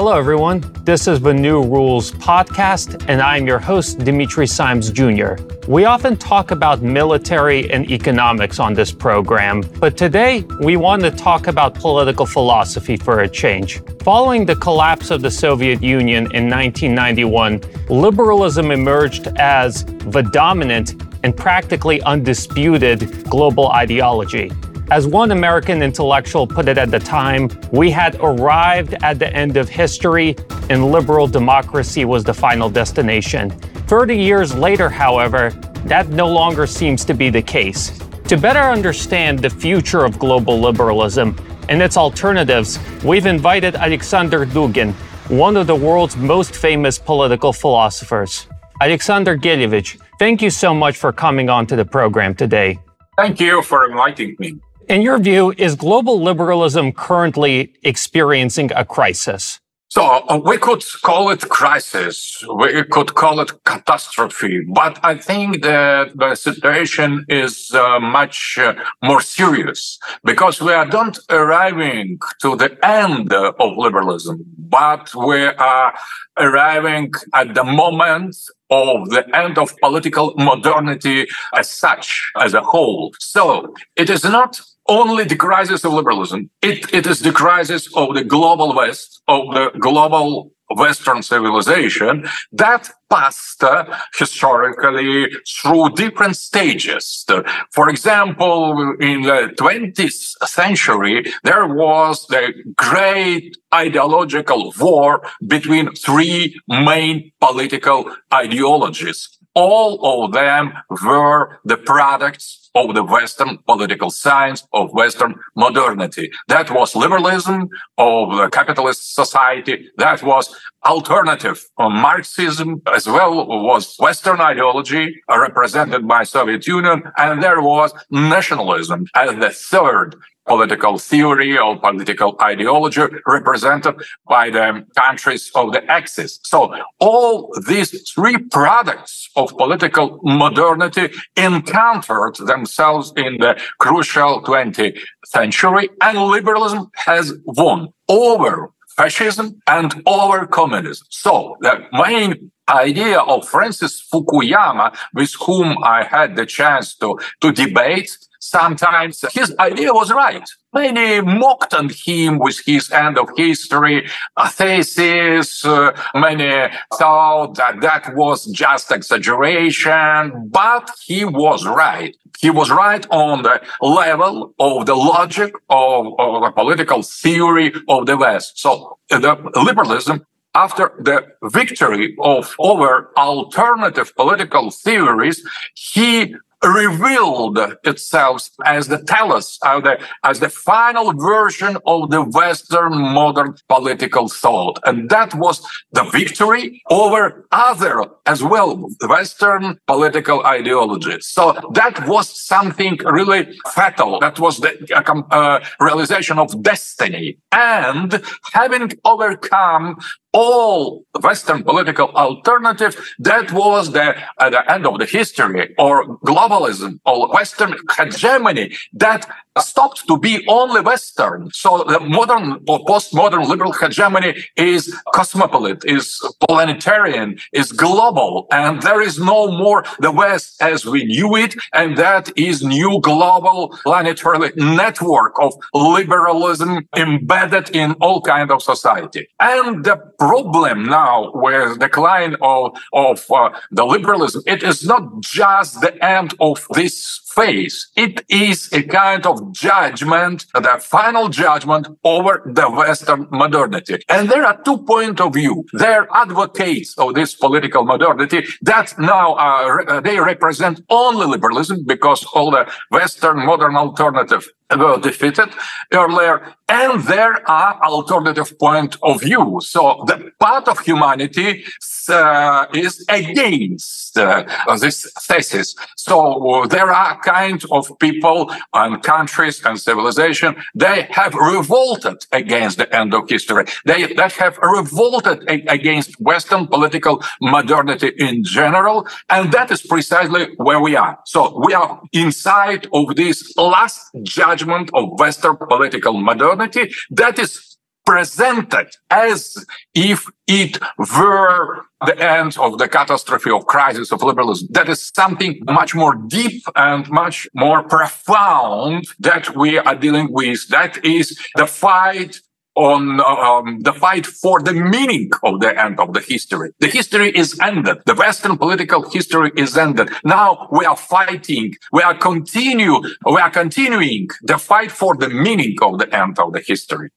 Hello, everyone. This is the New Rules podcast, and I'm your host, Dimitri Simes Jr. We often talk about military and economics on this program, but today we want to talk about political philosophy for a change. Following the collapse of the Soviet Union in 1991, liberalism emerged as the dominant and practically undisputed global ideology. As one American intellectual put it at the time, we had arrived at the end of history and liberal democracy was the final destination. 30 years later, however, that no longer seems to be the case. To better understand the future of global liberalism and its alternatives, we've invited Alexander Dugin, one of the world's most famous political philosophers. Alexander Gelyevich, thank you so much for coming on to the program today. Thank you for inviting me. In your view, is global liberalism currently experiencing a crisis? So uh, we could call it crisis. We could call it catastrophe. But I think that the situation is uh, much uh, more serious because we are not arriving to the end of liberalism, but we are arriving at the moment of the end of political modernity as such, as a whole. So it is not only the crisis of liberalism. It, it is the crisis of the global West, of the global Western civilization that passed uh, historically through different stages. For example, in the 20th century, there was the great ideological war between three main political ideologies. All of them were the products of the Western political science, of Western modernity. That was liberalism of the capitalist society. That was alternative Marxism as well was Western ideology represented by Soviet Union. And there was nationalism as the third political theory or political ideology represented by the countries of the Axis. So all these three products of political modernity encountered themselves in the crucial 20th century and liberalism has won over fascism and over communism. So the main idea of Francis Fukuyama, with whom I had the chance to, to debate, sometimes his idea was right. Many mocked on him with his end of history thesis. Uh, many thought that that was just exaggeration, but he was right. He was right on the level of the logic of, of the political theory of the West. So the liberalism after the victory of over alternative political theories, he revealed itself as the telos, as the, as the final version of the Western modern political thought. And that was the victory over other as well Western political ideologies. So that was something really fatal. That was the uh, uh realization of destiny. And having overcome all Western political alternatives, that was the, at the end of the history or globalism or Western hegemony that stopped to be only Western. So the modern or postmodern liberal hegemony is cosmopolitan, is planetarian, is global, and there is no more the West as we knew it, and that is new global planetary network of liberalism embedded in all kind of society. And the problem now with decline of of uh, the liberalism, it is not just the end of this phase. It is a kind of judgment, the final judgment over the Western modernity. And there are two points of view. They're advocates of this political modernity that now are, they represent only liberalism because all the Western modern alternative were defeated earlier. And there are alternative point of view. So the part of humanity uh, is against uh, this thesis. So there are kind of people and countries and civilization, they have revolted against the end of history. They, they have revolted against Western political modernity in general. And that is precisely where we are. So we are inside of this last judgment of Western political modernity that is presented as if it were the end of the catastrophe of crisis of liberalism. That is something much more deep and much more profound that we are dealing with. That is the fight on um, the fight for the meaning of the end of the history. The history is ended. The Western political history is ended. Now we are fighting. We are continue. We are continuing the fight for the meaning of the end of the history.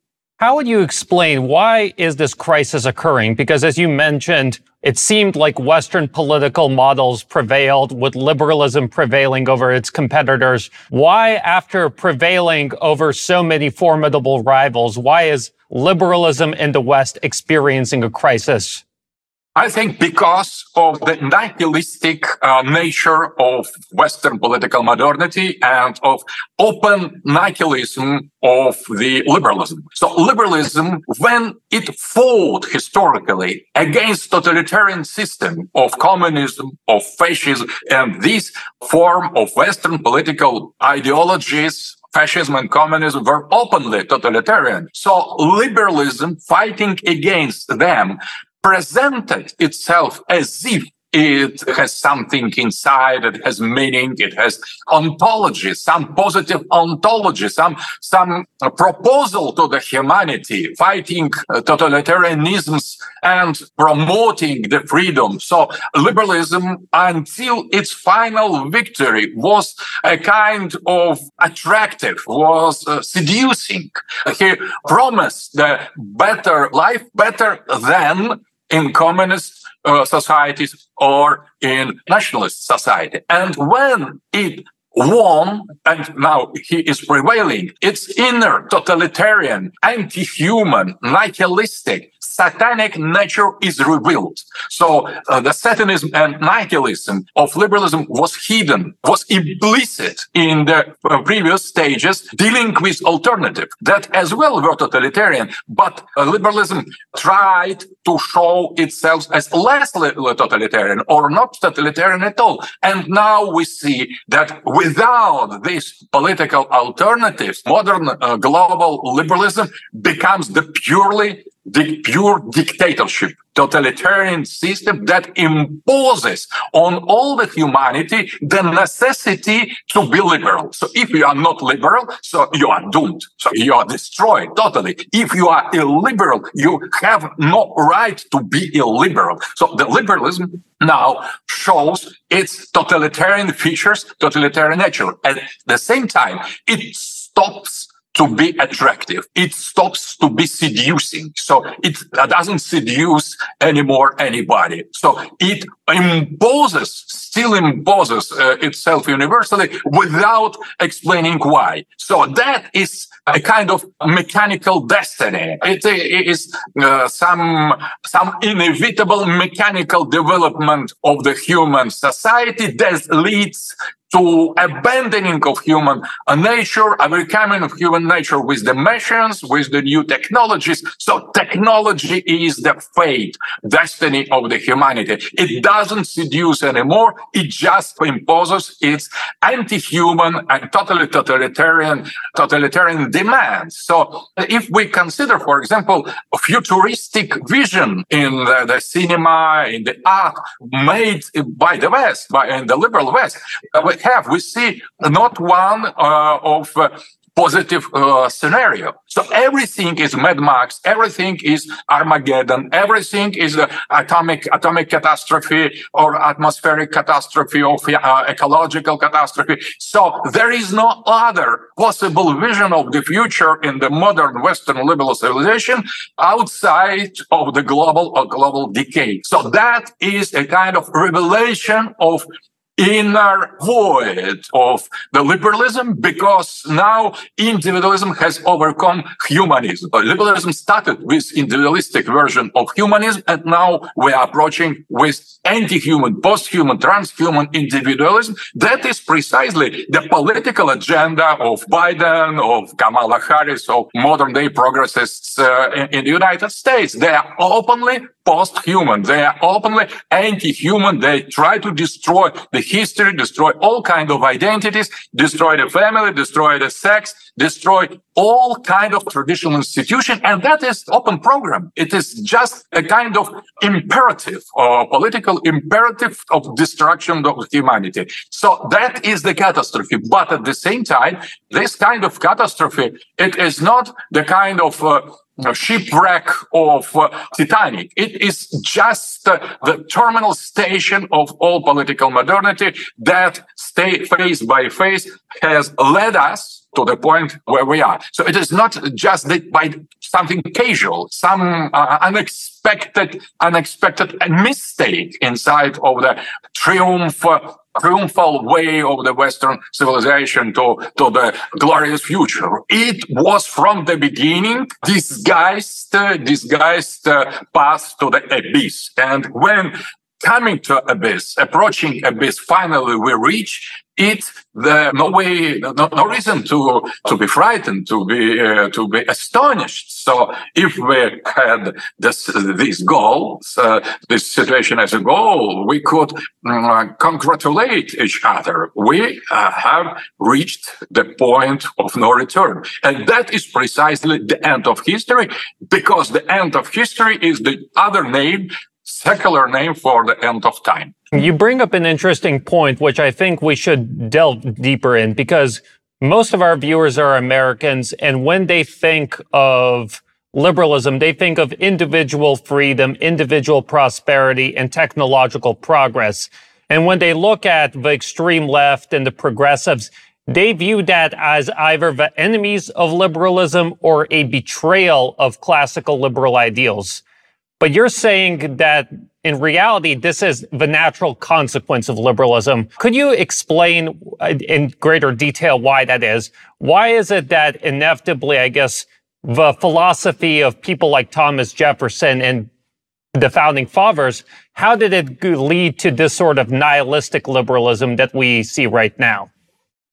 How would you explain why is this crisis occurring? Because as you mentioned, it seemed like Western political models prevailed with liberalism prevailing over its competitors. Why, after prevailing over so many formidable rivals, why is liberalism in the West experiencing a crisis? I think because of the nihilistic uh, nature of Western political modernity and of open nihilism of the liberalism. So liberalism, when it fought historically against totalitarian system of communism, of fascism, and this form of Western political ideologies fascism and communism were openly totalitarian. So liberalism fighting against them presented itself as if it has something inside, it has meaning, it has ontology, some positive ontology, some, some proposal to the humanity, fighting totalitarianisms and promoting the freedom. So liberalism until its final victory was a kind of attractive, was uh, seducing. He promised the better life, better than in communist uh, societies or in nationalist society. And when it won, and now he is prevailing, its inner totalitarian, anti-human, nihilistic, satanic nature is revealed. So uh, the satanism and nihilism of liberalism was hidden, was implicit in the uh, previous stages, dealing with alternative that as well were totalitarian, but uh, liberalism tried to show itself as less totalitarian or not totalitarian at all. And now we see that without these political alternatives, modern uh, global liberalism becomes the purely pure dictatorship, totalitarian system that imposes on all the humanity the necessity to be liberal. So if you are not liberal, so you are doomed. So you are destroyed totally. If you are illiberal, you have no right to be illiberal. So the liberalism now shows its totalitarian features, totalitarian nature. At the same time, it stops to be attractive. It stops to be seducing. So it doesn't seduce anymore anybody. So it imposes, still imposes uh, itself universally without explaining why. So that is a kind of mechanical destiny. It is uh, some, some inevitable mechanical development of the human society that leads to abandoning of human uh, nature, a becoming of human nature with the machines, with the new technologies. So technology is the fate, destiny of the humanity. It doesn't seduce anymore. It just imposes its anti-human and totally totalitarian, totalitarian demands. So if we consider, for example, futuristic vision in the, the cinema, in the art made by the West, by in the liberal West, uh, have. We see not one uh, of uh, positive uh, scenario. So everything is Mad Max, everything is Armageddon, everything is uh, atomic atomic catastrophe or atmospheric catastrophe or uh, ecological catastrophe. So there is no other possible vision of the future in the modern Western liberal civilization outside of the global or global decay. So that is a kind of revelation of inner void of the liberalism because now individualism has overcome humanism. Liberalism started with individualistic version of humanism and now we are approaching with anti-human, post-human, transhuman individualism. That is precisely the political agenda of Biden, of Kamala Harris, of modern day progressists uh, in, in the United States. They are openly post-human. They are openly anti-human. They try to destroy the history, destroy all kind of identities, destroy the family, destroy the sex, destroy all kind of traditional institution. And that is open program. It is just a kind of imperative or political imperative of destruction of humanity. So that is the catastrophe. But at the same time, this kind of catastrophe, it is not the kind of uh, shipwreck of uh, Titanic. It is just uh, the terminal station of all political modernity that stay face by face has led us to the point where we are. So it is not just that by something casual, some uh, unexpected, unexpected mistake inside of the triumph triumphal way of the Western civilization to, to the glorious future. It was from the beginning disguised, uh, disguised uh, path to the abyss. And when coming to abyss, approaching abyss, finally we reach it the no way no, no reason to to be frightened to be uh, to be astonished. So if we had this these goals uh, this situation as a goal we could uh, congratulate each other. We uh, have reached the point of no return. And that is precisely the end of history because the end of history is the other name secular name for the end of time you bring up an interesting point, which I think we should delve deeper in because most of our viewers are Americans. And when they think of liberalism, they think of individual freedom, individual prosperity, and technological progress. And when they look at the extreme left and the progressives, they view that as either the enemies of liberalism or a betrayal of classical liberal ideals. But you're saying that in reality, this is the natural consequence of liberalism. Could you explain uh, in greater detail why that is? Why is it that inevitably, I guess, the philosophy of people like Thomas Jefferson and the founding fathers, how did it lead to this sort of nihilistic liberalism that we see right now?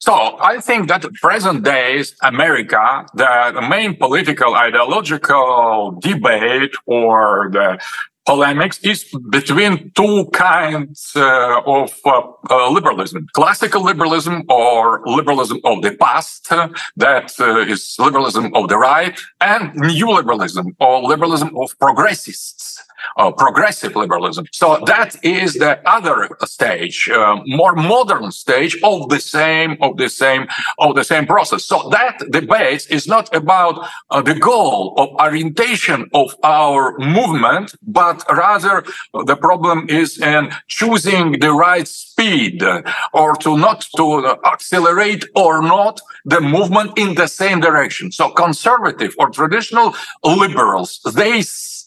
So I think that present days America, the main political ideological debate or the polemics is between two kinds uh, of uh, uh, liberalism. Classical liberalism or liberalism of the past that uh, is liberalism of the right and new liberalism or liberalism of progressists uh, progressive liberalism. So that is the other stage, uh, more modern stage of the same of the same of the same process. So that debate is not about uh, the goal of orientation of our movement, but rather the problem is in choosing the right speed or to not to accelerate or not the movement in the same direction. So conservative or traditional liberals, they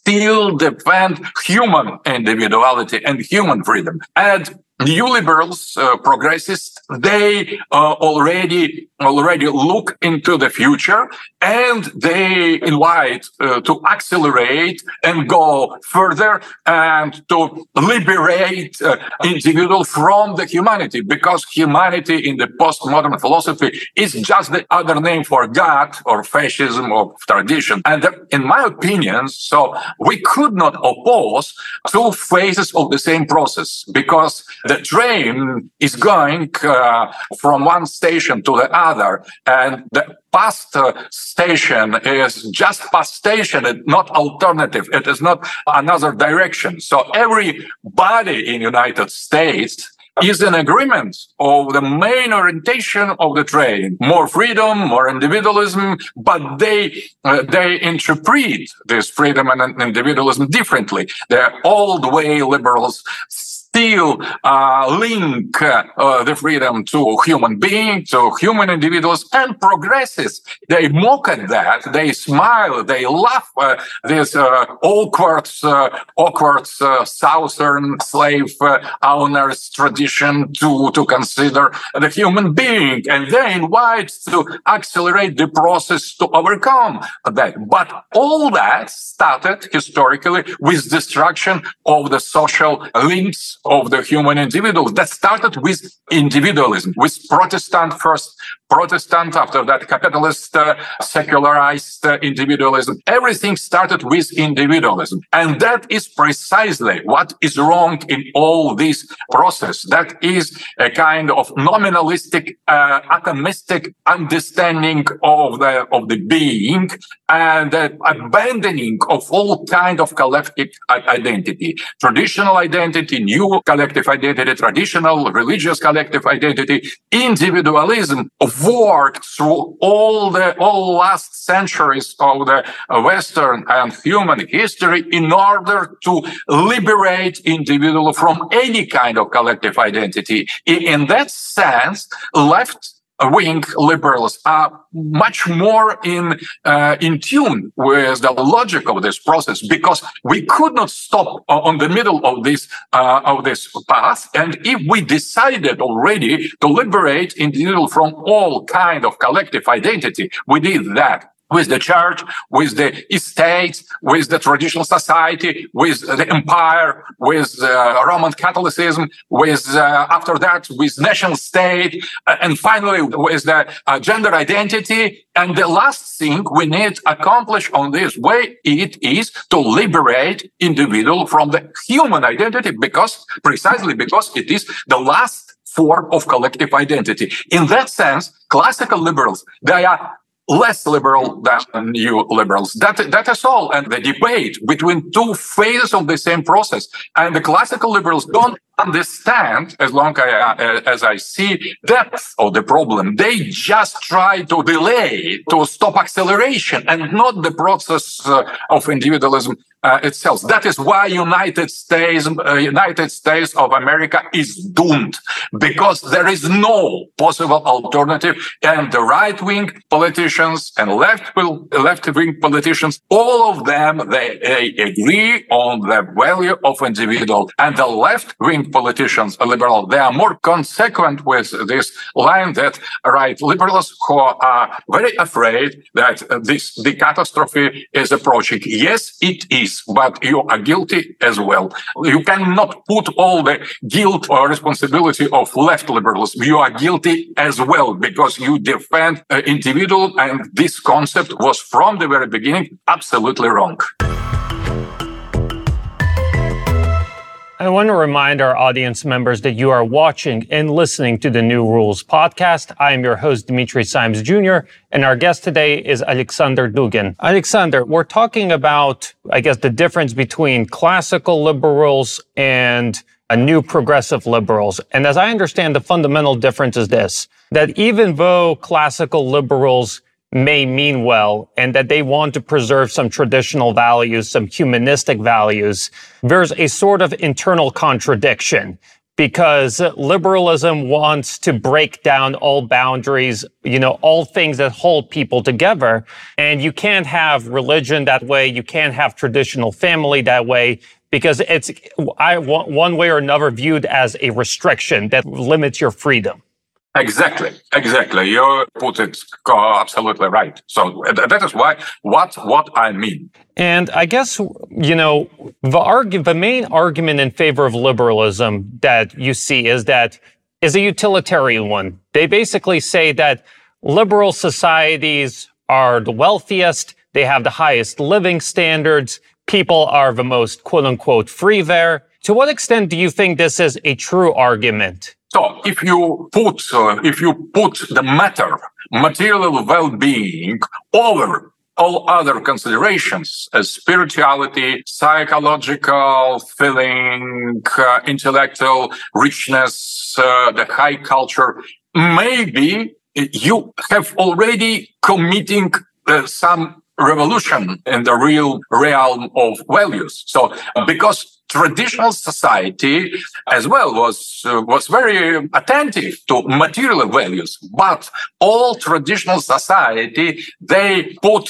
still defend human individuality and human freedom. And new liberals, uh, progressists, they uh, already already look into the future and they invite uh, to accelerate and go further and to liberate uh, individual from the humanity because humanity in the postmodern philosophy is just the other name for God or fascism or tradition. And in my opinion, so we could not oppose two phases of the same process because the train is going uh, from one station to the other and the past uh, station is just past station, it's not alternative. It is not another direction. So everybody in United States is an agreement of the main orientation of the train more freedom more individualism but they uh, they interpret this freedom and individualism differently the old way liberals still uh, link uh, the freedom to human beings, to human individuals, and progresses. They mock at that. They smile. They laugh. Uh, this uh, awkward, uh, awkward southern slave owners tradition to to consider the human being, and they invite to accelerate the process to overcome that. But all that started historically with destruction of the social links of the human individual that started with individualism, with Protestant first, Protestant, after that capitalist, uh, secularized uh, individualism. Everything started with individualism. And that is precisely what is wrong in all this process. That is a kind of nominalistic, uh, atomistic understanding of the, of the being and uh, abandoning of all kind of collective identity, traditional identity, new collective identity, traditional religious collective identity, individualism worked through all the all last centuries of the Western and human history in order to liberate individual from any kind of collective identity. In that sense, left wing liberals are much more in uh, in tune with the logic of this process because we could not stop on the middle of this uh, of this path. And if we decided already to liberate individual from all kind of collective identity we did that with the church, with the estates, with the traditional society, with the empire, with uh, Roman Catholicism, with uh, after that with national state, uh, and finally with the uh, gender identity. And the last thing we need to accomplish on this way it is to liberate individual from the human identity because precisely because it is the last form of collective identity. In that sense, classical liberals, they are less liberal than new liberals. That, that is all. And the debate between two phases of the same process. And the classical liberals don't understand, as long uh, as I see depth of the problem, they just try to delay, to stop acceleration and not the process uh, of individualism uh, itself. That is why United States, uh, United States of America is doomed because there is no possible alternative. And the right wing politicians and left left wing politicians, all of them, they, they agree on the value of individual and the left wing politicians, liberal, they are more consequent with this line that right liberals who are very afraid that this, the catastrophe is approaching. Yes, it is but you are guilty as well. You cannot put all the guilt or responsibility of left liberalism. You are guilty as well because you defend individual and this concept was from the very beginning absolutely wrong. I want to remind our audience members that you are watching and listening to the New Rules podcast. I am your host, Dimitri Simes Jr., and our guest today is Alexander Dugin. Alexander, we're talking about, I guess, the difference between classical liberals and a new progressive liberals. And as I understand, the fundamental difference is this, that even though classical liberals may mean well and that they want to preserve some traditional values, some humanistic values, there's a sort of internal contradiction because liberalism wants to break down all boundaries, you know, all things that hold people together. And you can't have religion that way. You can't have traditional family that way because it's I, one way or another viewed as a restriction that limits your freedom. Exactly, exactly. You put it absolutely right. So that is why what what I mean. And I guess you know the argu- the main argument in favor of liberalism that you see is that is a utilitarian one. They basically say that liberal societies are the wealthiest, they have the highest living standards, people are the most quote unquote free there. To what extent do you think this is a true argument? So if you put, uh, if you put the matter, material well-being over all other considerations as spirituality, psychological feeling, uh, intellectual richness, uh, the high culture, maybe you have already committing uh, some revolution in the real realm of values. So because traditional society as well was uh, was very attentive to material values but all traditional society they put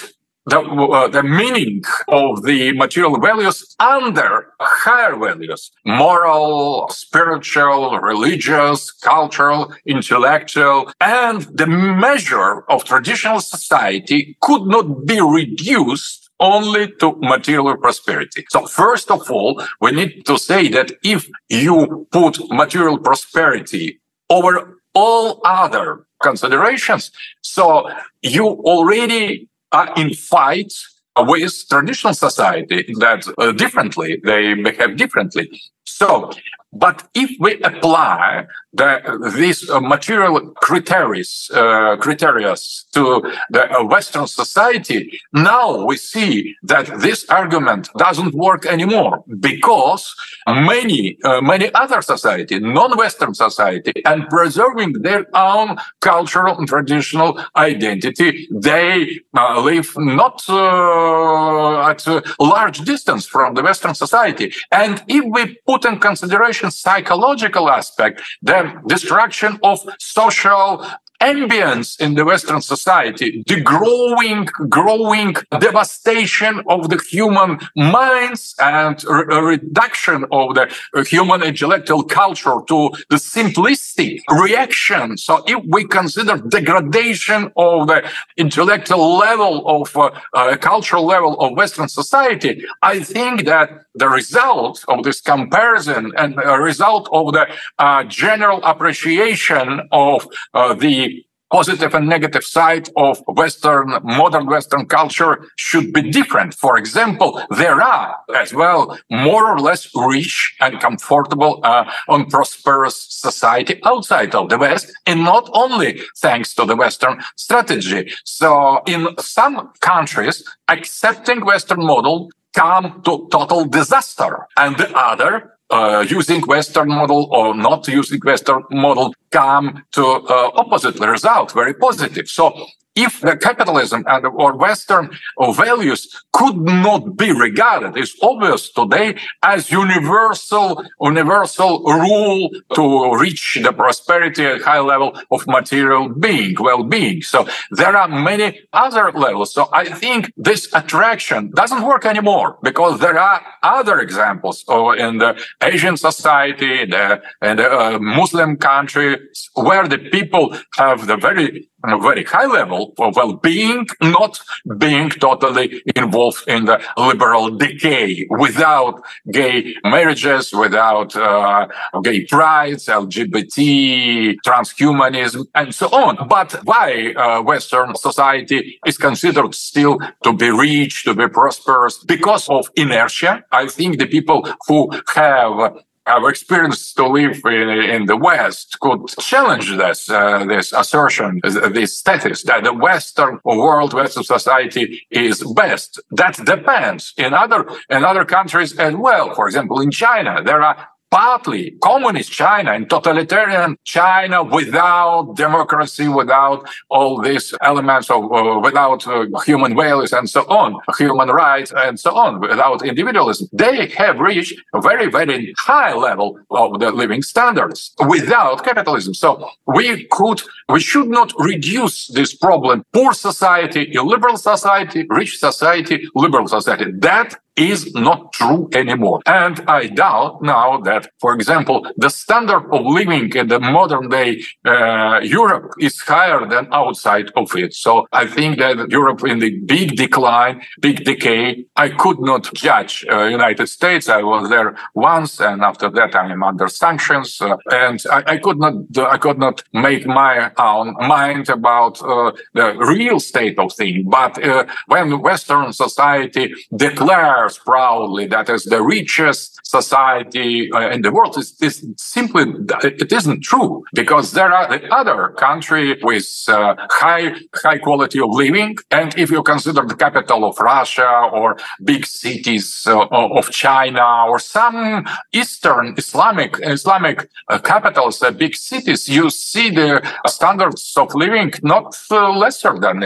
the, uh, the meaning of the material values under higher values moral spiritual religious cultural intellectual and the measure of traditional society could not be reduced only to material prosperity. So first of all, we need to say that if you put material prosperity over all other considerations, so you already are in fight with traditional society that uh, differently, they behave differently. So, but if we apply the, these uh, material uh, criteria to the uh, Western society, now we see that this argument doesn't work anymore because many, uh, many other society, non-Western society, and preserving their own cultural and traditional identity, they uh, live not uh, at a large distance from the Western society. And if we put in consideration psychological aspect, the destruction of social ambience in the Western society, the growing, growing devastation of the human minds and a reduction of the human intellectual culture to the simplistic reaction. So if we consider degradation of the intellectual level of uh, uh, cultural level of Western society, I think that the result of this comparison and a result of the uh, general appreciation of uh, the positive and negative side of Western, modern Western culture should be different. For example, there are as well more or less rich and comfortable uh, and prosperous society outside of the West, and not only thanks to the Western strategy. So in some countries, accepting Western model come to total disaster and the other uh, using Western model or not using Western model come to uh, opposite result, very positive. So if the capitalism and or Western values could not be regarded, it's obvious today as universal, universal rule to reach the prosperity at high level of material being, well-being. So there are many other levels. So I think this attraction doesn't work anymore because there are other examples in the Asian society, the, in the uh, Muslim countries, where the people have the very a very high level of well-being, not being totally involved in the liberal decay without gay marriages, without uh, gay prides, LGBT, transhumanism, and so on. But why uh, Western society is considered still to be rich, to be prosperous? Because of inertia. I think the people who have our experience to live in, in the West could challenge this uh, this assertion, this status that the Western world, Western society is best. That depends. In other in other countries as well, for example, in China, there are partly communist China and totalitarian China without democracy, without all these elements of, uh, without uh, human values and so on, human rights and so on, without individualism. They have reached a very, very high level of the living standards without capitalism. So we could, we should not reduce this problem. Poor society, illiberal society, rich society, liberal society. That is not true anymore. And I doubt now that, for example, the standard of living in the modern day uh, Europe is higher than outside of it. So I think that Europe in the big decline, big decay. I could not judge uh, United States. I was there once, and after that I am under sanctions, uh, and I, I, could not I could not make my own mind about uh, the real state of things. But uh, when Western society declares proudly that is the richest society uh, in the world. Is, is simply it isn't true because there are the other country with uh, high high quality of living. And if you consider the capital of Russia or big cities uh, of China or some Eastern Islamic Islamic uh, capitals, uh, big cities, you see the standards of living not uh, lesser than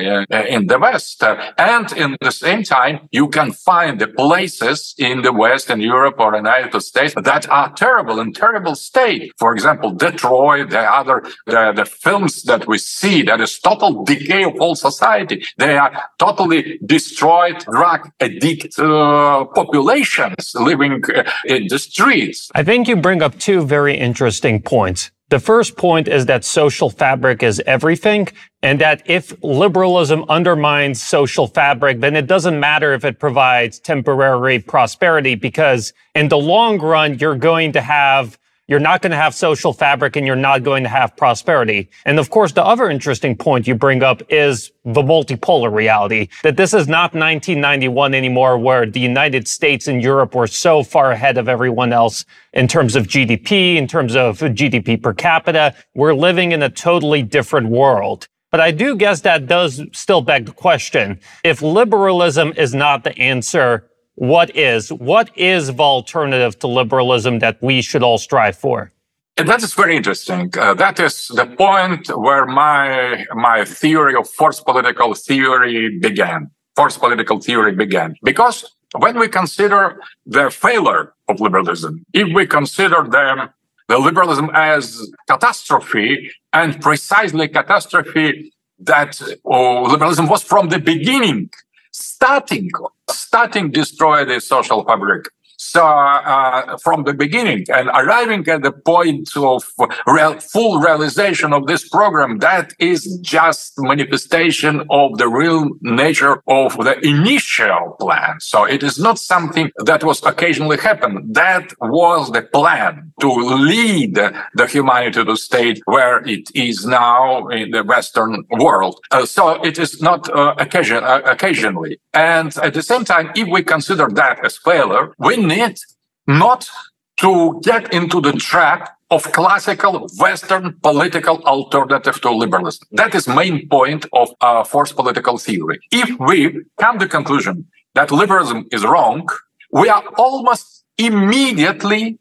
in the West, and in the same time you can find the places in the West and Europe or United States that are terrible in terrible state. For example, Detroit, the other, the, the films that we see, that is total decay of whole society. They are totally destroyed, drug addict uh, populations living uh, in the streets. I think you bring up two very interesting points. The first point is that social fabric is everything, and that if liberalism undermines social fabric, then it doesn't matter if it provides temporary prosperity, because in the long run, you're going to have you're not going to have social fabric and you're not going to have prosperity. And of course, the other interesting point you bring up is the multipolar reality that this is not 1991 anymore where the United States and Europe were so far ahead of everyone else in terms of GDP, in terms of GDP per capita. We're living in a totally different world. But I do guess that does still beg the question. If liberalism is not the answer, what is? What is the alternative to liberalism that we should all strive for? That is very interesting. Uh, that is the point where my my theory of fourth political theory began. Fourth political theory began because when we consider the failure of liberalism, if we consider them the liberalism as catastrophe and precisely catastrophe that oh, liberalism was from the beginning starting starting destroy the social fabric so uh, from the beginning and arriving at the point of real, full realization of this program, that is just manifestation of the real nature of the initial plan. So it is not something that was occasionally happened That was the plan to lead the humanity to state where it is now in the Western world. Uh, so it is not uh, occasion, uh, occasionally. And at the same time, if we consider that as failure, we need not to get into the trap of classical Western political alternative to liberalism. That is main point of uh, fourth political theory. If we come to conclusion that liberalism is wrong, we are almost immediately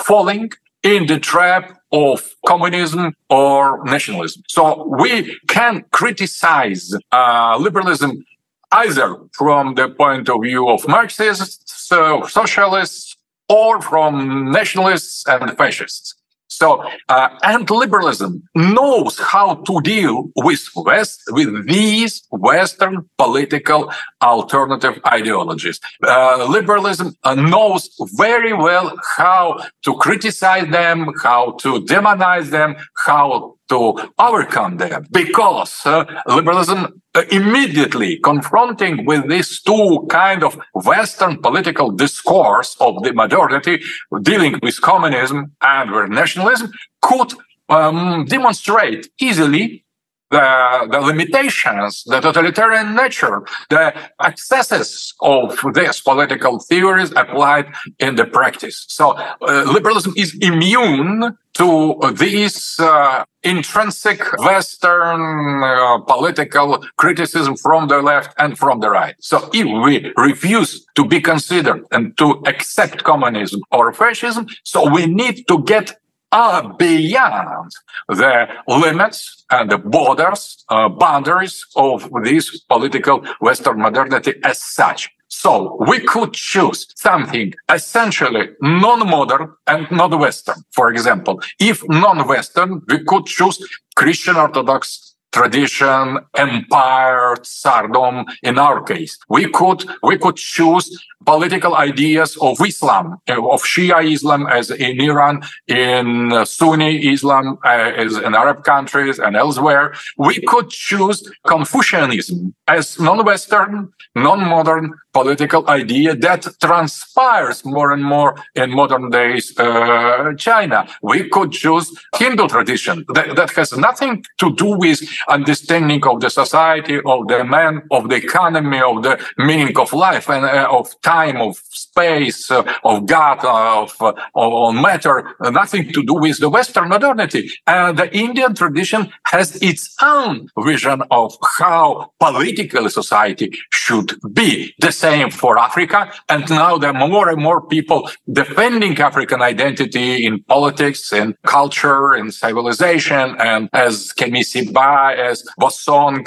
falling in the trap of communism or nationalism. So we can criticize uh, liberalism either from the point of view of Marxists, uh, socialists, or from nationalists and fascists. So, uh, and liberalism knows how to deal with West, with these Western political alternative ideologies. Uh, liberalism uh, knows very well how to criticize them, how to demonize them, how to overcome them. Because uh, liberalism uh, immediately confronting with these two kind of Western political discourse of the modernity dealing with communism and with nationalism could um, demonstrate easily the, the limitations, the totalitarian nature, the excesses of these political theories applied in the practice. So uh, liberalism is immune to these uh, intrinsic Western uh, political criticism from the left and from the right. So if we refuse to be considered and to accept communism or fascism, so we need to get are beyond the limits and the borders, uh, boundaries of this political Western modernity as such. So we could choose something essentially non-modern and not Western. For example, if non-Western, we could choose Christian Orthodox tradition, empire, tsardom. In our case, we could we could choose political ideas of Islam, of Shia Islam, as in Iran, in Sunni Islam, uh, as in Arab countries and elsewhere. We could choose Confucianism as non-Western, non-modern political idea that transpires more and more in modern days uh, China. We could choose Hindu tradition that, that has nothing to do with understanding of the society, of the man, of the economy, of the meaning of life and uh, of time, of space, uh, of God, uh, of, uh, of matter, nothing to do with the Western modernity. And the Indian tradition has its own vision of how political society should be. Same for Africa. And now there are more and more people defending African identity in politics, and culture, and civilization. And as Kemi Seba, as Bosonk,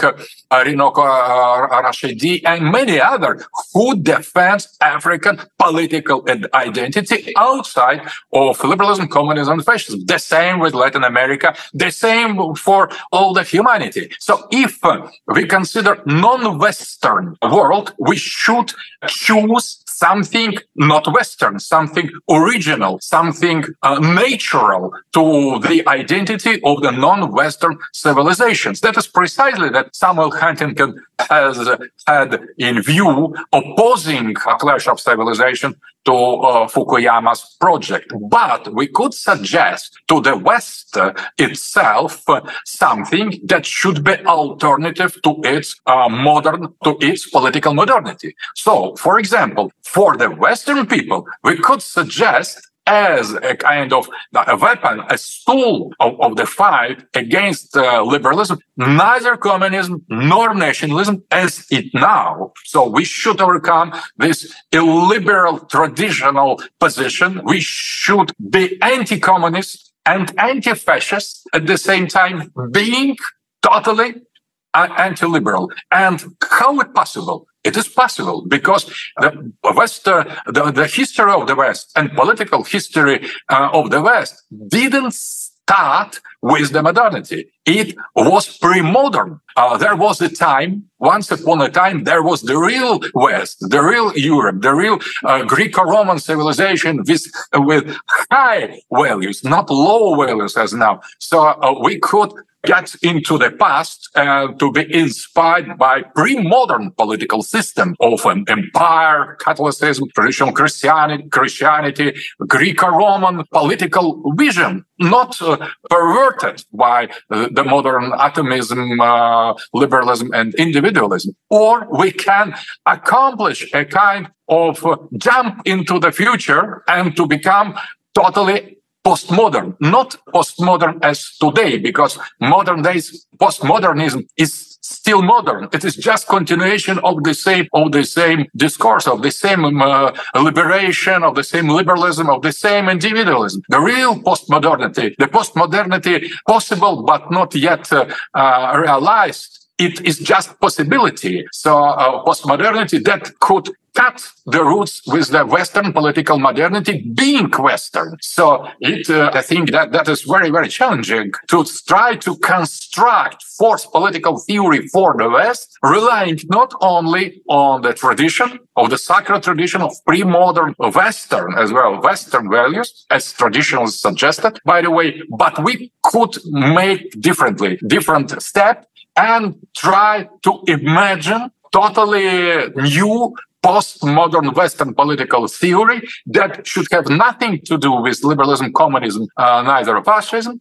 Runoko Rashidi, and many others who defend African political identity outside of liberalism, communism, and fascism. The same with Latin America, the same for all the humanity. So if uh, we consider non-Western world, we should choose something not Western, something original, something uh, natural to the identity of the non-Western civilizations. That is precisely that Samuel Huntington has had in view, opposing a clash of civilization to uh, Fukuyama's project. But we could suggest to the West itself something that should be alternative to its uh, modern, to its political modernity. So, for example, for the Western people, we could suggest as a kind of a weapon, a tool of, of the fight against uh, liberalism, neither communism nor nationalism as it now. So we should overcome this illiberal traditional position. We should be anti-communist and anti-fascist at the same time, being totally anti-liberal. And how it possible? It is possible because the West, uh, the, the history of the West and political history uh, of the West didn't start with the modernity. It was pre-modern. Uh, there was a time, once upon a time, there was the real West, the real Europe, the real uh, Greco-Roman civilization with, with high values, not low values as now. So uh, we could get into the past uh, to be inspired by pre-modern political system of an empire, Catholicism, traditional Christianity, Christianity, Greco-Roman political vision, not uh, perverted by uh, the modern atomism, uh, liberalism, and individualism. Or we can accomplish a kind of uh, jump into the future and to become totally postmodern, not postmodern as today, because modern days postmodernism is still modern. It is just continuation of the same of the same discourse of the same uh, liberation of the same liberalism of the same individualism. The real postmodernity, the postmodernity possible but not yet uh, uh, realized it is just possibility. So uh, postmodernity that could cut the roots with the Western political modernity being Western. So it, uh, I think that that is very, very challenging to try to construct fourth political theory for the West, relying not only on the tradition of the sacred tradition of pre-modern Western as well, Western values, as traditions suggested, by the way, but we could make differently, different step and try to imagine totally new postmodern Western political theory that should have nothing to do with liberalism, communism, uh, neither fascism,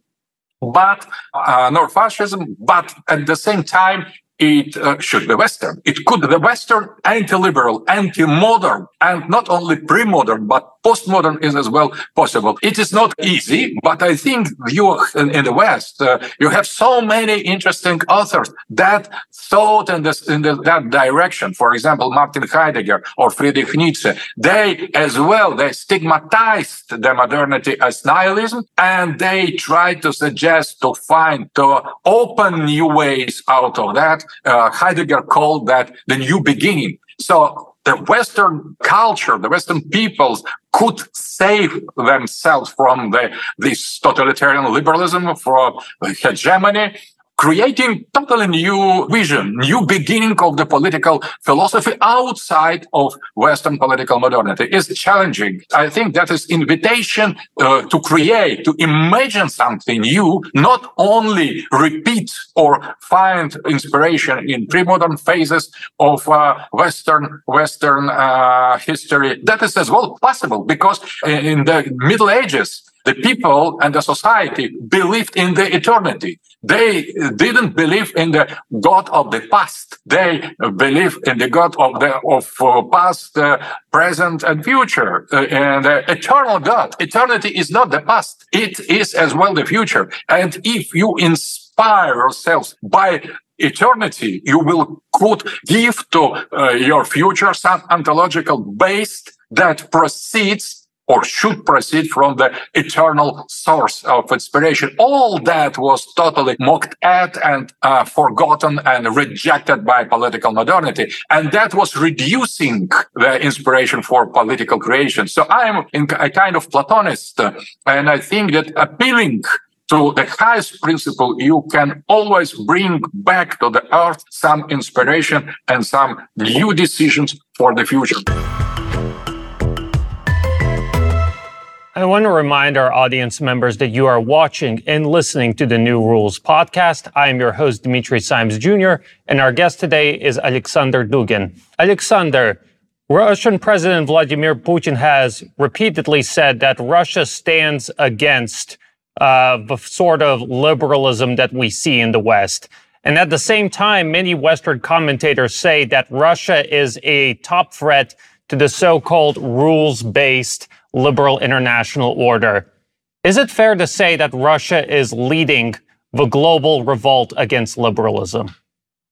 but uh, nor fascism, but at the same time it uh, should be Western. It could be Western, anti-liberal, anti-modern, and not only pre-modern, but postmodern is as well possible. It is not easy, but I think you in, in the West, uh, you have so many interesting authors that thought in, this, in the, that direction. For example, Martin Heidegger or Friedrich Nietzsche. They as well, they stigmatized the modernity as nihilism and they tried to suggest to find, to open new ways out of that uh, Heidegger called that the new beginning. So the Western culture, the Western peoples could save themselves from the, this totalitarian liberalism, from hegemony, creating totally new vision, new beginning of the political philosophy outside of Western political modernity is challenging. I think that is invitation uh, to create, to imagine something new, not only repeat or find inspiration in pre-modern phases of uh, Western Western uh, history. That is as well possible because in the Middle Ages, the people and the society believed in the eternity. They didn't believe in the God of the past. They believe in the God of the of uh, past, uh, present, and future, uh, and uh, eternal God. Eternity is not the past; it is as well the future. And if you inspire yourselves by eternity, you will could give to uh, your future some ontological base that proceeds or should proceed from the eternal source of inspiration. All that was totally mocked at and uh, forgotten and rejected by political modernity. And that was reducing the inspiration for political creation. So I'm a kind of Platonist. And I think that appealing to the highest principle, you can always bring back to the earth some inspiration and some new decisions for the future. I want to remind our audience members that you are watching and listening to the New Rules podcast. I am your host, Dimitri Simes Jr., and our guest today is Alexander Dugin. Alexander, Russian President Vladimir Putin has repeatedly said that Russia stands against uh, the sort of liberalism that we see in the West. And at the same time, many Western commentators say that Russia is a top threat to the so-called rules-based liberal international order. Is it fair to say that Russia is leading the global revolt against liberalism?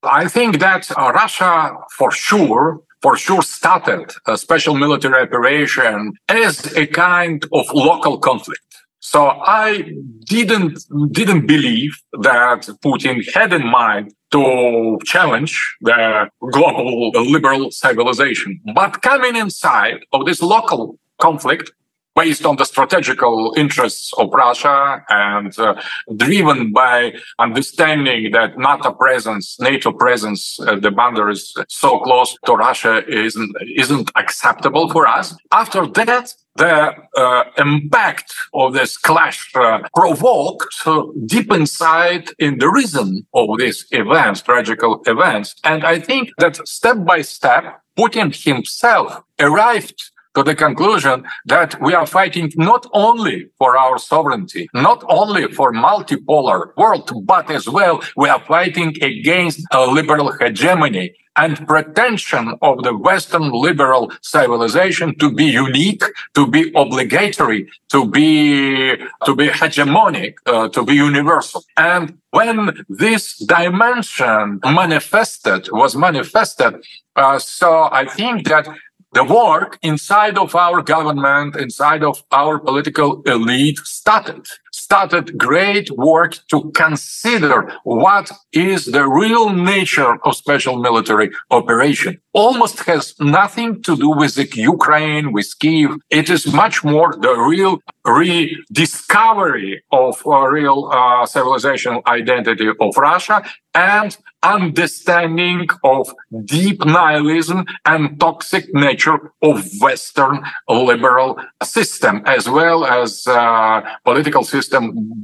I think that uh, Russia, for sure, for sure started a special military operation as a kind of local conflict. So I didn't didn't believe that Putin had in mind to challenge the global liberal civilization. But coming inside of this local conflict, based on the strategical interests of Russia and uh, driven by understanding that NATO presence, NATO presence, uh, the boundaries so close to Russia isn't, isn't acceptable for us. After that, the uh, impact of this clash uh, provoked uh, deep inside in the reason of these events, tragical events. And I think that step by step, Putin himself arrived to the conclusion that we are fighting not only for our sovereignty, not only for multipolar world, but as well we are fighting against a liberal hegemony and pretension of the Western liberal civilization to be unique, to be obligatory, to be to be hegemonic, uh, to be universal. And when this dimension manifested was manifested, uh, so I think that the work inside of our government, inside of our political elite started, started great work to consider what is the real nature of special military operation. Almost has nothing to do with the Ukraine, with Kiev. It is much more the real rediscovery of a real uh, civilizational identity of Russia and understanding of deep nihilism and toxic nature of Western liberal system, as well as uh, political system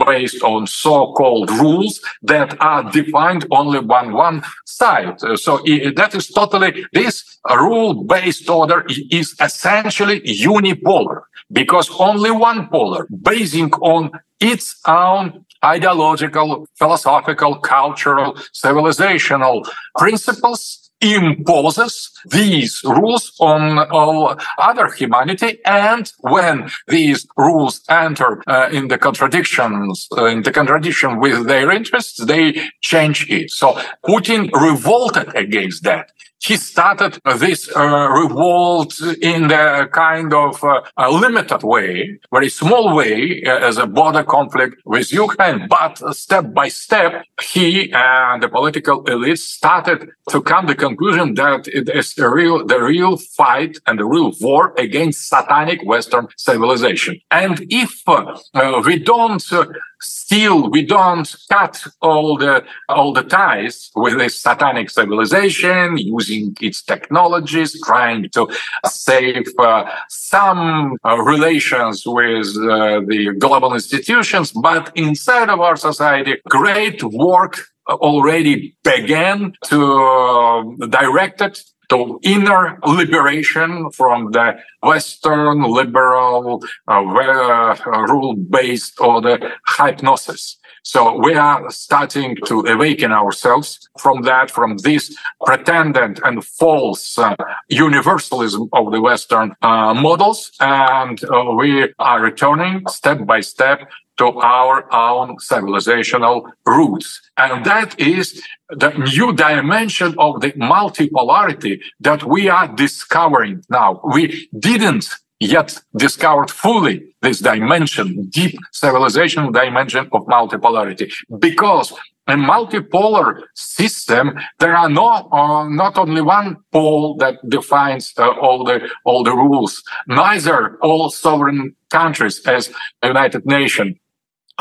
based on so-called rules that are defined only on one side. Uh, so that is totally, this rule-based order is essentially unipolar because only one polar basing on its own ideological, philosophical, cultural, civilizational principles imposes these rules on all other humanity. And when these rules enter uh, in the contradictions, uh, in the contradiction with their interests, they change it. So Putin revolted against that he started this uh, revolt in the kind of uh, a limited way, very small way, uh, as a border conflict with Ukraine. But step by step, he and the political elites started to come to the conclusion that it is the real, the real fight and the real war against satanic Western civilization. And if uh, we don't uh, still we don't cut all the all the ties with this satanic civilization using its technologies trying to save uh, some uh, relations with uh, the global institutions. But inside of our society great work already began to uh, direct it to inner liberation from the Western liberal uh, uh, rule based order hypnosis. So we are starting to awaken ourselves from that, from this pretended and false uh, universalism of the Western uh, models. And uh, we are returning step by step to our own civilizational roots. And that is the new dimension of the multipolarity that we are discovering now. We didn't yet discovered fully this dimension, deep civilizational dimension of multipolarity, because a multipolar system, there are no uh, not only one pole that defines uh, all the all the rules. Neither all sovereign countries, as United Nations,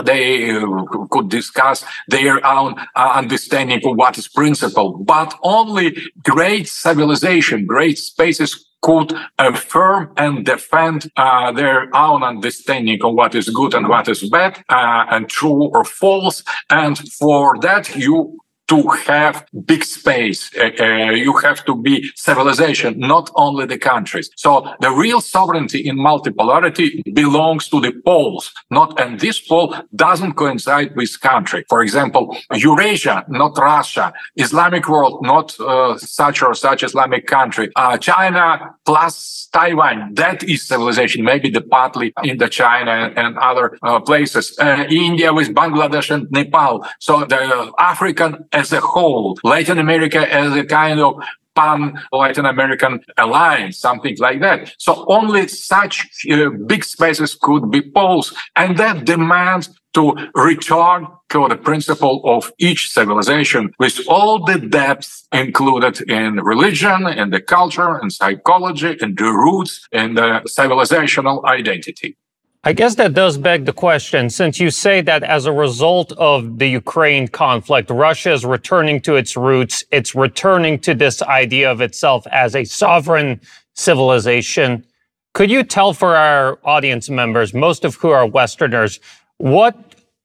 they uh, could discuss their own uh, understanding of what is principle, but only great civilization, great spaces could affirm and defend uh, their own understanding of what is good and what is bad uh, and true or false. And for that, you to have big space. Uh, uh, you have to be civilization, not only the countries. So the real sovereignty in multipolarity belongs to the poles, not, and this pole doesn't coincide with country. For example, Eurasia, not Russia, Islamic world, not uh, such or such Islamic country, uh, China plus Taiwan, that is civilization, maybe the partly in the China and, other uh, places, uh, India with Bangladesh and Nepal. So the African as a whole, Latin America as a kind of pan Latin American alliance, something like that. So only such uh, big spaces could be poles. And that demands to return to the principle of each civilization with all the depths included in religion, in the culture, in psychology, in the roots, in the civilizational identity. I guess that does beg the question, since you say that as a result of the Ukraine conflict, Russia is returning to its roots, it's returning to this idea of itself as a sovereign civilization. Could you tell for our audience members, most of who are Westerners, what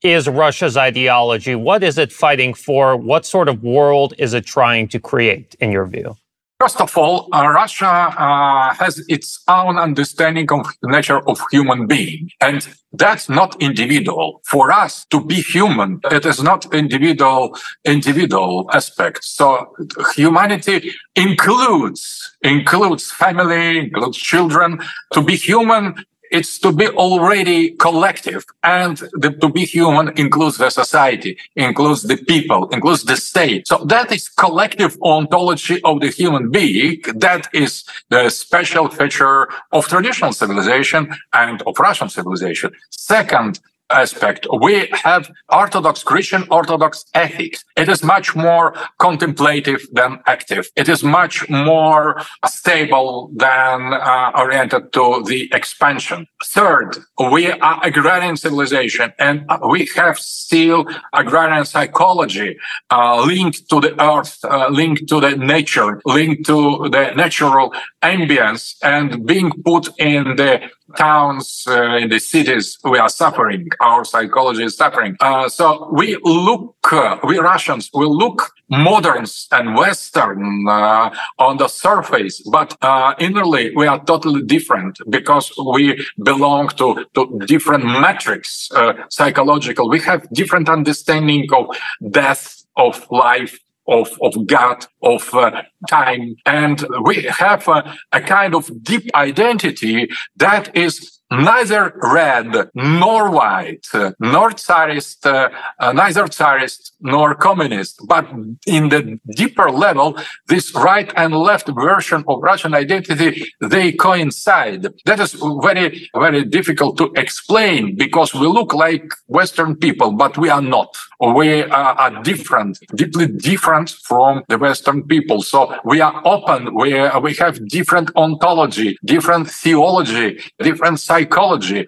is Russia's ideology? What is it fighting for? What sort of world is it trying to create, in your view? First of all, uh, Russia uh, has its own understanding of the nature of human being, and that's not individual. For us to be human, it is not individual individual aspect. So humanity includes includes family, includes children. To be human, it's to be already collective and the, to be human includes the society includes the people includes the state. So that is collective ontology of the human being. That is the special feature of traditional civilization and of russian civilization. Second aspect. We have Orthodox Christian Orthodox ethics. It is much more contemplative than active. It is much more stable than uh, oriented to the expansion. Third, we are agrarian civilization and we have still agrarian psychology uh, linked to the earth, uh, linked to the nature, linked to the natural ambience and being put in the towns, uh, in the cities, we are suffering. Our psychology is suffering. Uh, so we look, uh, we Russians, we look moderns and Western uh, on the surface, but uh, innerly we are totally different because we belong to, to different metrics, uh, psychological. We have different understanding of death, of life, of, of God, of uh, time. And we have a, a kind of deep identity that is neither red nor white, nor Tsarist, uh, uh, neither Tsarist nor communist, but in the deeper level, this right and left version of Russian identity, they coincide. That is very, very difficult to explain because we look like Western people, but we are not. We are different, deeply different from the Western people. So we are open. We, we have different ontology, different theology, different psychology.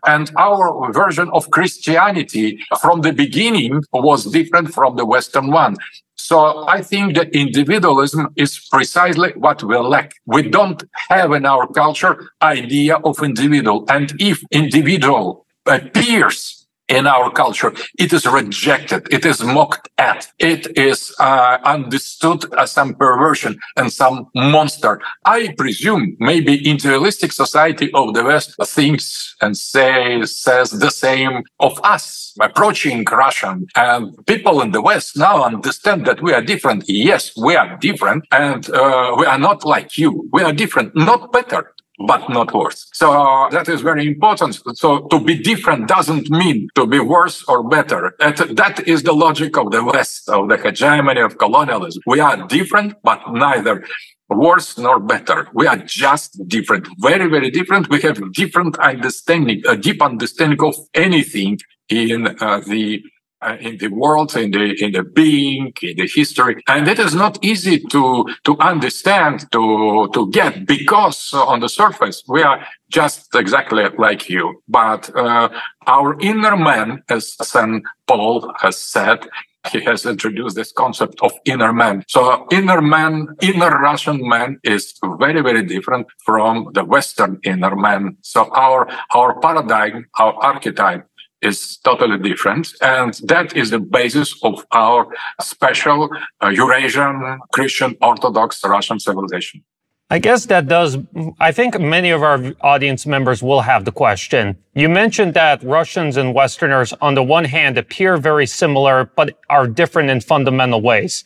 And our version of Christianity from the beginning was different from the Western one. So I think that individualism is precisely what we lack. We don't have in our culture idea of individual. And if individual appears in our culture, it is rejected, it is mocked at, it is uh, understood as some perversion and some monster. I presume maybe idealistic society of the West thinks and says says the same of us approaching Russian and people in the West now understand that we are different. Yes, we are different. And uh, we are not like you. We are different, not better but not worse. So uh, that is very important. So to be different doesn't mean to be worse or better. That, that is the logic of the West, of the hegemony of colonialism. We are different, but neither worse nor better. We are just different, very, very different. We have different understanding, a deep understanding of anything in uh, the uh, in the world, in the in the being, in the history, and it is not easy to to understand, to to get, because uh, on the surface we are just exactly like you, but uh, our inner man, as Saint Paul has said, he has introduced this concept of inner man. So inner man, inner Russian man is very, very different from the Western inner man. So our, our paradigm, our archetype is totally different. And that is the basis of our special uh, Eurasian Christian Orthodox Russian civilization. I guess that does. I think many of our audience members will have the question. You mentioned that Russians and Westerners, on the one hand, appear very similar, but are different in fundamental ways.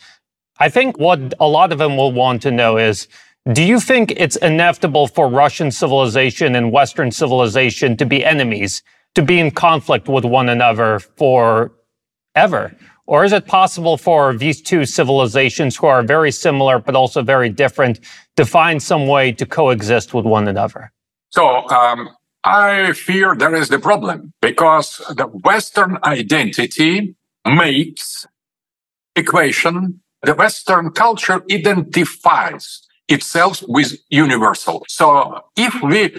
I think what a lot of them will want to know is, do you think it's inevitable for Russian civilization and Western civilization to be enemies, to be in conflict with one another forever? Or is it possible for these two civilizations who are very similar but also very different to find some way to coexist with one another? So, um, I fear there is the problem because the Western identity makes equation, the Western culture identifies itself with universal. So if we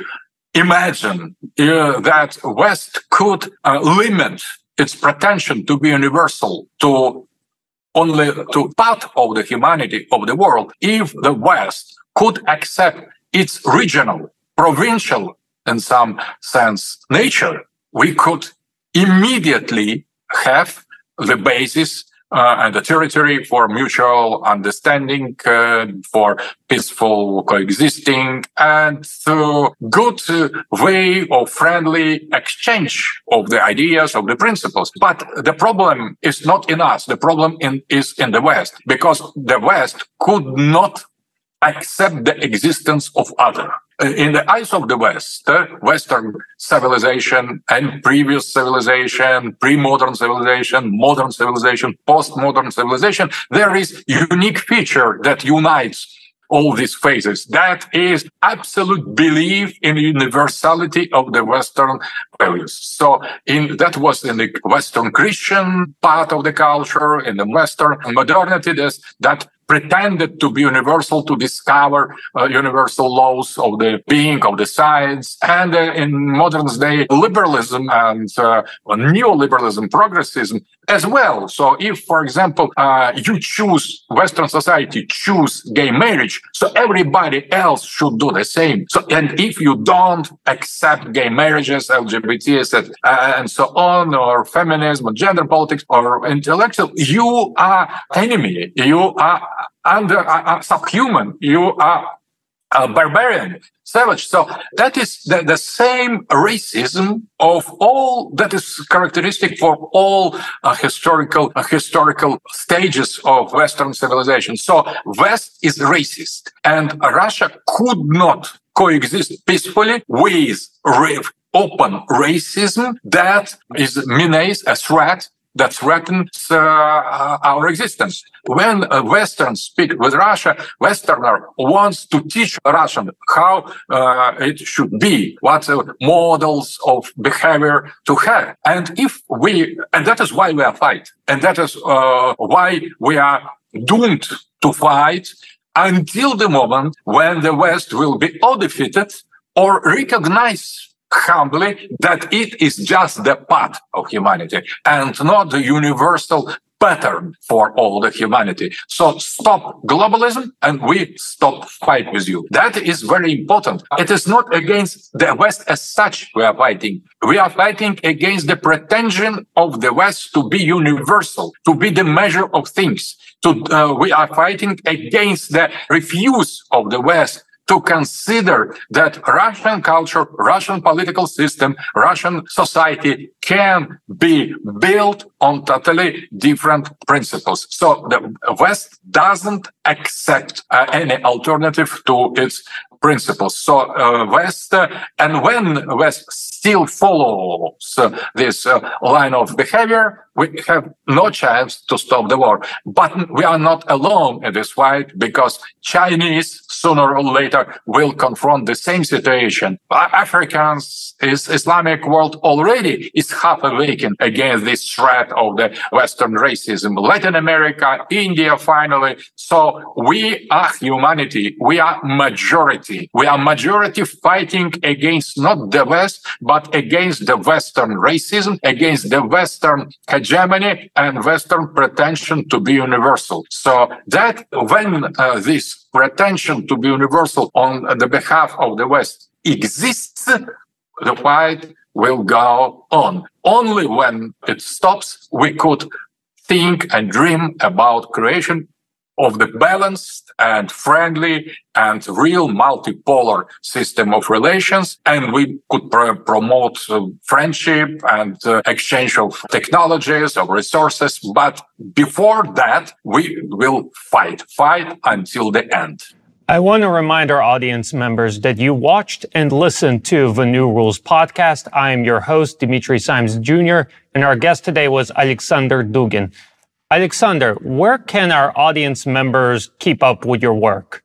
imagine uh, that West could uh, limit its pretension to be universal to only to part of the humanity of the world if the west could accept its regional provincial in some sense nature. We could immediately have the basis uh, and the territory for mutual understanding, uh, for peaceful coexisting, and uh, good way of friendly exchange of the ideas, of the principles. But the problem is not in us. The problem in, is in the West, because the West could not accept the existence of other. Uh, in the eyes of the West, uh, Western civilization and previous civilization, pre-modern civilization, modern civilization, post-modern civilization, there is unique feature that unites all these phases. That is absolute belief in universality of the Western values. So in, that was in the Western Christian part of the culture, in the Western modernity, this that pretended to be universal to discover uh, universal laws of the being of the science. And uh, in modern day liberalism and uh, neoliberalism progressism as well. So if for example uh, you choose western society choose gay marriage so everybody else should do the same. So and if you don't accept gay marriages lgbt uh, and so on or feminism or gender politics or intellectual you are enemy. You are under uh, uh, subhuman. You are a barbarian, savage. So that is the, the, same racism of all that is characteristic for all uh, historical uh, historical stages of Western civilization. So West is racist, and Russia could not coexist peacefully with open racism that is menace a threat that threatens uh, uh, our existence. When a Western speak with Russia, Westerner wants to teach Russian how uh, it should be, what uh, models of behavior to have. And if we, and that is why we are fight, and that is uh, why we are doomed to fight until the moment when the West will be all defeated or recognize humbly that it is just the path of humanity and not the universal pattern for all the humanity. So stop globalism and we stop fight with you. That is very important. It is not against the West as such we are fighting. We are fighting against the pretension of the West to be universal, to be the measure of things. To, uh, we are fighting against the refuse of the West to consider that Russian culture, Russian political system, Russian society can be built on totally different principles. So the West doesn't accept uh, any alternative to its principles. So uh, West, uh, and when West still follows uh, this line of behavior, we have no chance to stop the war. But we are not alone in this fight because Chinese sooner or later will confront the same situation. Africans, is Islamic world already is half awakened against this threat of the Western racism. Latin America, India, finally. So we are humanity. We are majority. We are majority fighting against not the West, but against the Western racism, against the Western hegemony and Western pretension to be universal. So that when uh, this pretension to be universal on the behalf of the West exists, the fight will go on. Only when it stops, we could think and dream about creation of the balanced and friendly and real multipolar system of relations. And we could pr- promote uh, friendship and uh, exchange of technologies, of resources. But before that, we will fight, fight until the end. I want to remind our audience members that you watched and listened to the New Rules podcast. I am your host, Dimitri Simes Jr., and our guest today was Alexander Dugin. Alexander, where can our audience members keep up with your work?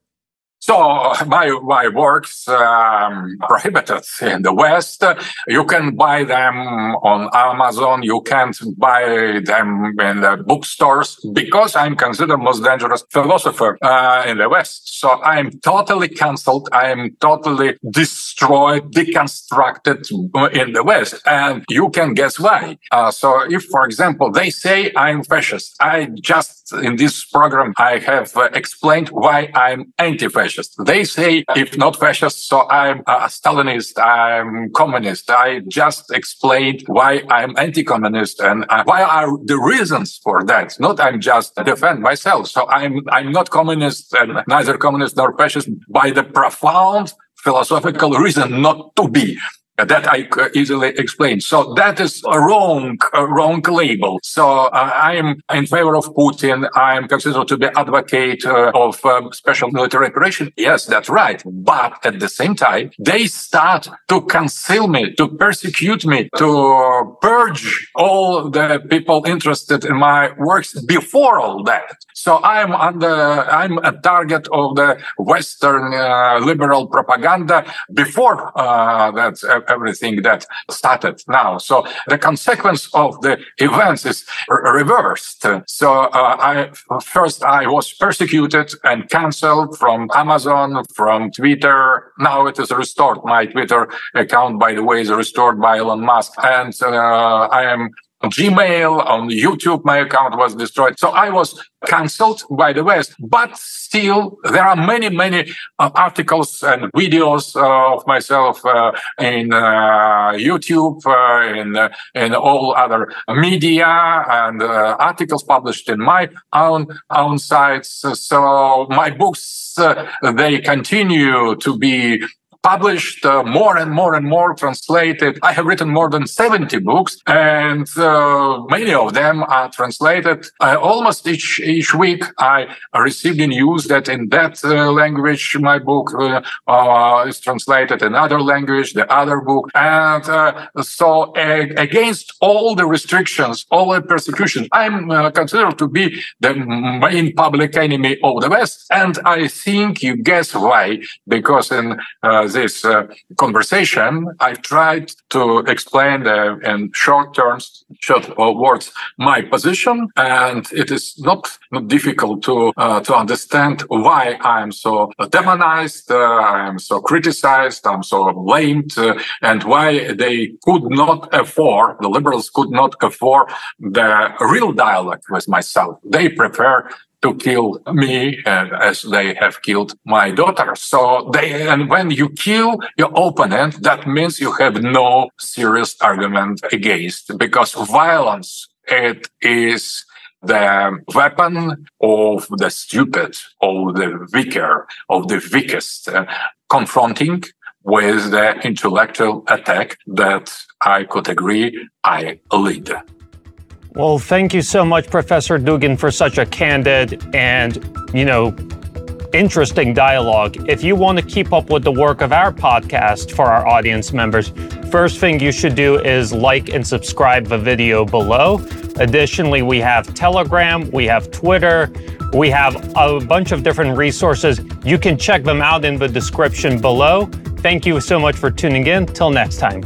So my my works um, prohibited in the West. You can buy them on Amazon. You can't buy them in the bookstores because I'm considered most dangerous philosopher uh, in the West. So I'm totally cancelled. I'm totally destroyed, deconstructed in the West, and you can guess why. Uh, so if, for example, they say I'm fascist, I just in this program I have uh, explained why I'm anti-fascist. They say, if not fascist, so I'm a Stalinist, I'm communist. I just explained why I'm anti-communist and uh, why are the reasons for that. Not I'm just defend myself. So I'm, I'm not communist and neither communist nor fascist by the profound philosophical reason not to be that I easily explain. So that is a wrong, a wrong label. So uh, I am in favor of Putin. I am considered to be advocate uh, of um, special military operation. Yes, that's right. But at the same time, they start to conceal me, to persecute me, to purge all the people interested in my works before all that. So I'm under, I'm a target of the Western uh, liberal propaganda before uh, that uh, everything that started now. So the consequence of the events is r- reversed. So uh, I first I was persecuted and cancelled from Amazon, from Twitter. Now it is restored. My Twitter account, by the way, is restored by Elon Musk, and uh, I am Gmail, on YouTube, my account was destroyed. So I was cancelled by the West. But still, there are many, many uh, articles and videos uh, of myself uh, in uh, YouTube, uh, in uh, in all other media, and articles published in my own own sites. So my books they continue to be published uh, more and more and more, translated. I have written more than 70 books, and uh, many of them are translated. Uh, almost each each week, I receive news that in that uh, language, my book uh, uh, is translated in other language, the other book, and so against all the restrictions, all the persecution, I'm considered to be the main public enemy of the West, and I think you guess why? Because in this uh, conversation, I tried to explain in short terms, short words, my position, and it is not, not difficult to uh, to understand why I'm so demonized, uh, I'm so criticized, I'm so blamed, and why they could not afford the liberals could not afford the real dialogue with myself. They prefer to kill me uh, as they have killed my daughter. So they, and when you kill your opponent, that means you have no serious argument against because violence, it is the weapon of the stupid, of the weaker, of the weakest, uh, confronting with the intellectual attack that I could agree I lead. Well, thank you so much, Professor Dugin, for such a candid and, you know, interesting dialogue. If you want to keep up with the work of our podcast for our audience members, first thing you should do is like and subscribe the video below. Additionally, we have Telegram, we have Twitter, we have a bunch of different resources. You can check them out in the description below. Thank you so much for tuning in. Till next time.